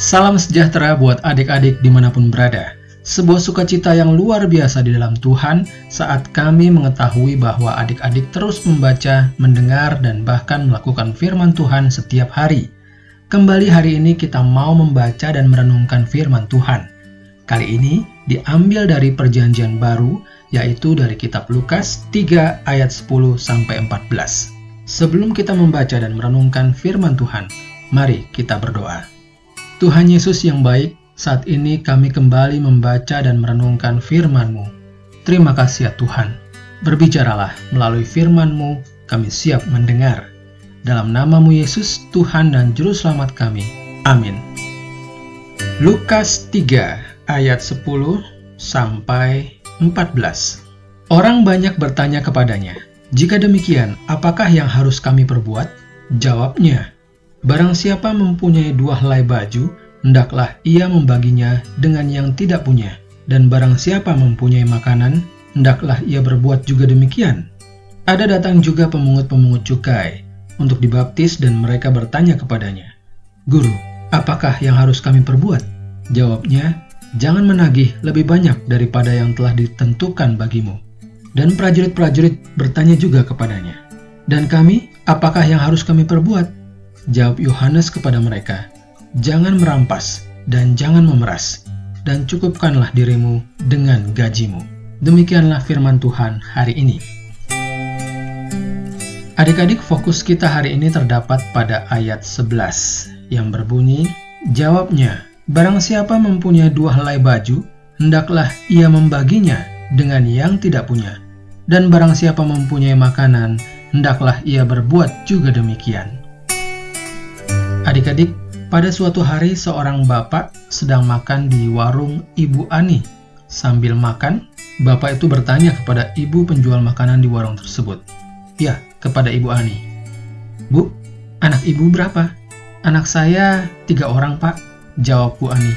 Salam sejahtera buat adik-adik di mana pun berada. Sebuah sukacita yang luar biasa di dalam Tuhan saat kami mengetahui bahwa adik-adik terus membaca, mendengar, dan bahkan melakukan firman Tuhan setiap hari. Kembali hari ini kita mau membaca dan merenungkan firman Tuhan. Kali ini diambil dari perjanjian baru, yaitu dari kitab Lukas 3 ayat 10 sampai 14. Sebelum kita membaca dan merenungkan firman Tuhan, mari kita berdoa. Tuhan Yesus yang baik, saat ini kami kembali membaca dan merenungkan firman-Mu. Terima kasih ya Tuhan. Berbicaralah melalui firman-Mu, kami siap mendengar. Dalam namamu Yesus, Tuhan dan Juru Selamat kami. Amin. Lukas 3 ayat 10 sampai 14. Orang banyak bertanya kepadanya, jika demikian, apakah yang harus kami perbuat? Jawabnya, barang siapa mempunyai dua helai baju, hendaklah ia membaginya dengan yang tidak punya. Dan barang siapa mempunyai makanan, hendaklah ia berbuat juga demikian. Ada datang juga pemungut-pemungut cukai untuk dibaptis dan mereka bertanya kepadanya, Guru, apakah yang harus kami perbuat? Jawabnya, jangan menagih lebih banyak daripada yang telah ditentukan bagimu dan prajurit-prajurit bertanya juga kepadanya, "Dan kami, apakah yang harus kami perbuat?" Jawab Yohanes kepada mereka, "Jangan merampas dan jangan memeras, dan cukupkanlah dirimu dengan gajimu." Demikianlah firman Tuhan hari ini. Adik-adik, fokus kita hari ini terdapat pada ayat 11 yang berbunyi, "Jawabnya, barang siapa mempunyai dua helai baju, hendaklah ia membaginya dengan yang tidak punya. Dan barang siapa mempunyai makanan, hendaklah ia berbuat juga demikian. Adik-adik, pada suatu hari seorang bapak sedang makan di warung Ibu Ani. Sambil makan, bapak itu bertanya kepada ibu penjual makanan di warung tersebut. Ya, kepada Ibu Ani. Bu, anak ibu berapa? Anak saya tiga orang, Pak. Jawab Bu Ani.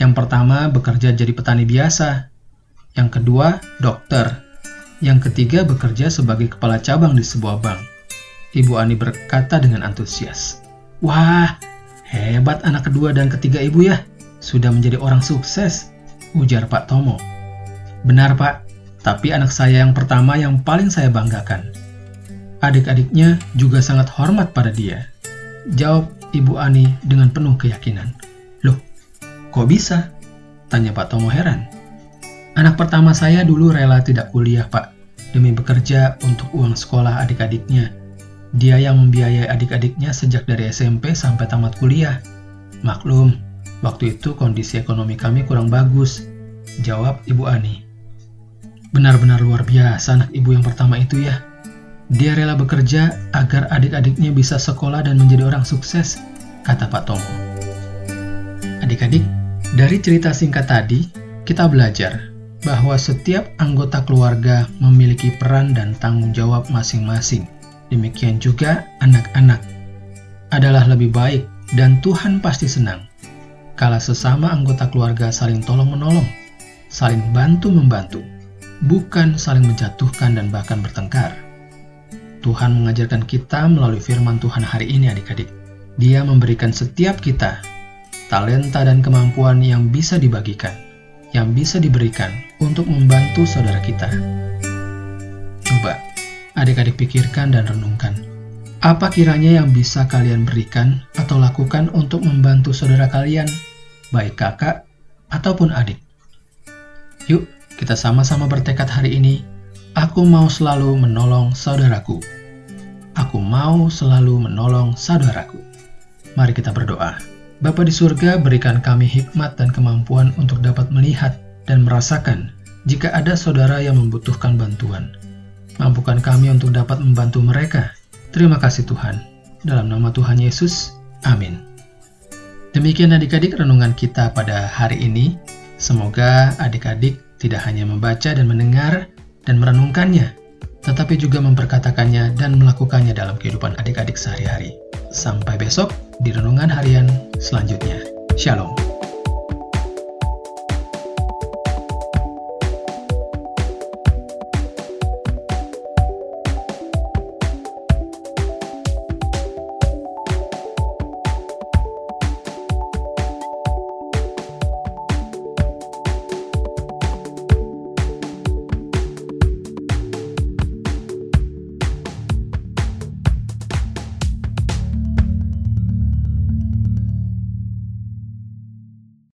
Yang pertama bekerja jadi petani biasa, yang kedua dokter, yang ketiga bekerja sebagai kepala cabang di sebuah bank. Ibu Ani berkata dengan antusias, Wah, hebat anak kedua dan ketiga ibu ya, sudah menjadi orang sukses, ujar Pak Tomo. Benar Pak, tapi anak saya yang pertama yang paling saya banggakan. Adik-adiknya juga sangat hormat pada dia. Jawab Ibu Ani dengan penuh keyakinan. Loh, kok bisa? Tanya Pak Tomo heran. Anak pertama saya dulu rela tidak kuliah, Pak, demi bekerja untuk uang sekolah adik-adiknya. Dia yang membiayai adik-adiknya sejak dari SMP sampai tamat kuliah. Maklum, waktu itu kondisi ekonomi kami kurang bagus, jawab Ibu Ani. Benar-benar luar biasa anak ibu yang pertama itu ya. Dia rela bekerja agar adik-adiknya bisa sekolah dan menjadi orang sukses, kata Pak Tomo. Adik-adik, dari cerita singkat tadi, kita belajar bahwa setiap anggota keluarga memiliki peran dan tanggung jawab masing-masing. Demikian juga anak-anak adalah lebih baik dan Tuhan pasti senang kalau sesama anggota keluarga saling tolong-menolong, saling bantu-membantu, bukan saling menjatuhkan dan bahkan bertengkar. Tuhan mengajarkan kita melalui firman Tuhan hari ini adik-adik. Dia memberikan setiap kita talenta dan kemampuan yang bisa dibagikan yang bisa diberikan untuk membantu saudara kita. Coba adik-adik pikirkan dan renungkan. Apa kiranya yang bisa kalian berikan atau lakukan untuk membantu saudara kalian, baik kakak ataupun adik? Yuk, kita sama-sama bertekad hari ini. Aku mau selalu menolong saudaraku. Aku mau selalu menolong saudaraku. Mari kita berdoa. Bapa di surga, berikan kami hikmat dan kemampuan untuk dapat melihat dan merasakan jika ada saudara yang membutuhkan bantuan. Mampukan kami untuk dapat membantu mereka. Terima kasih Tuhan. Dalam nama Tuhan Yesus, amin. Demikian adik-adik renungan kita pada hari ini. Semoga adik-adik tidak hanya membaca dan mendengar dan merenungkannya, tetapi juga memperkatakannya dan melakukannya dalam kehidupan adik-adik sehari-hari. Sampai besok di renungan harian selanjutnya. Shalom.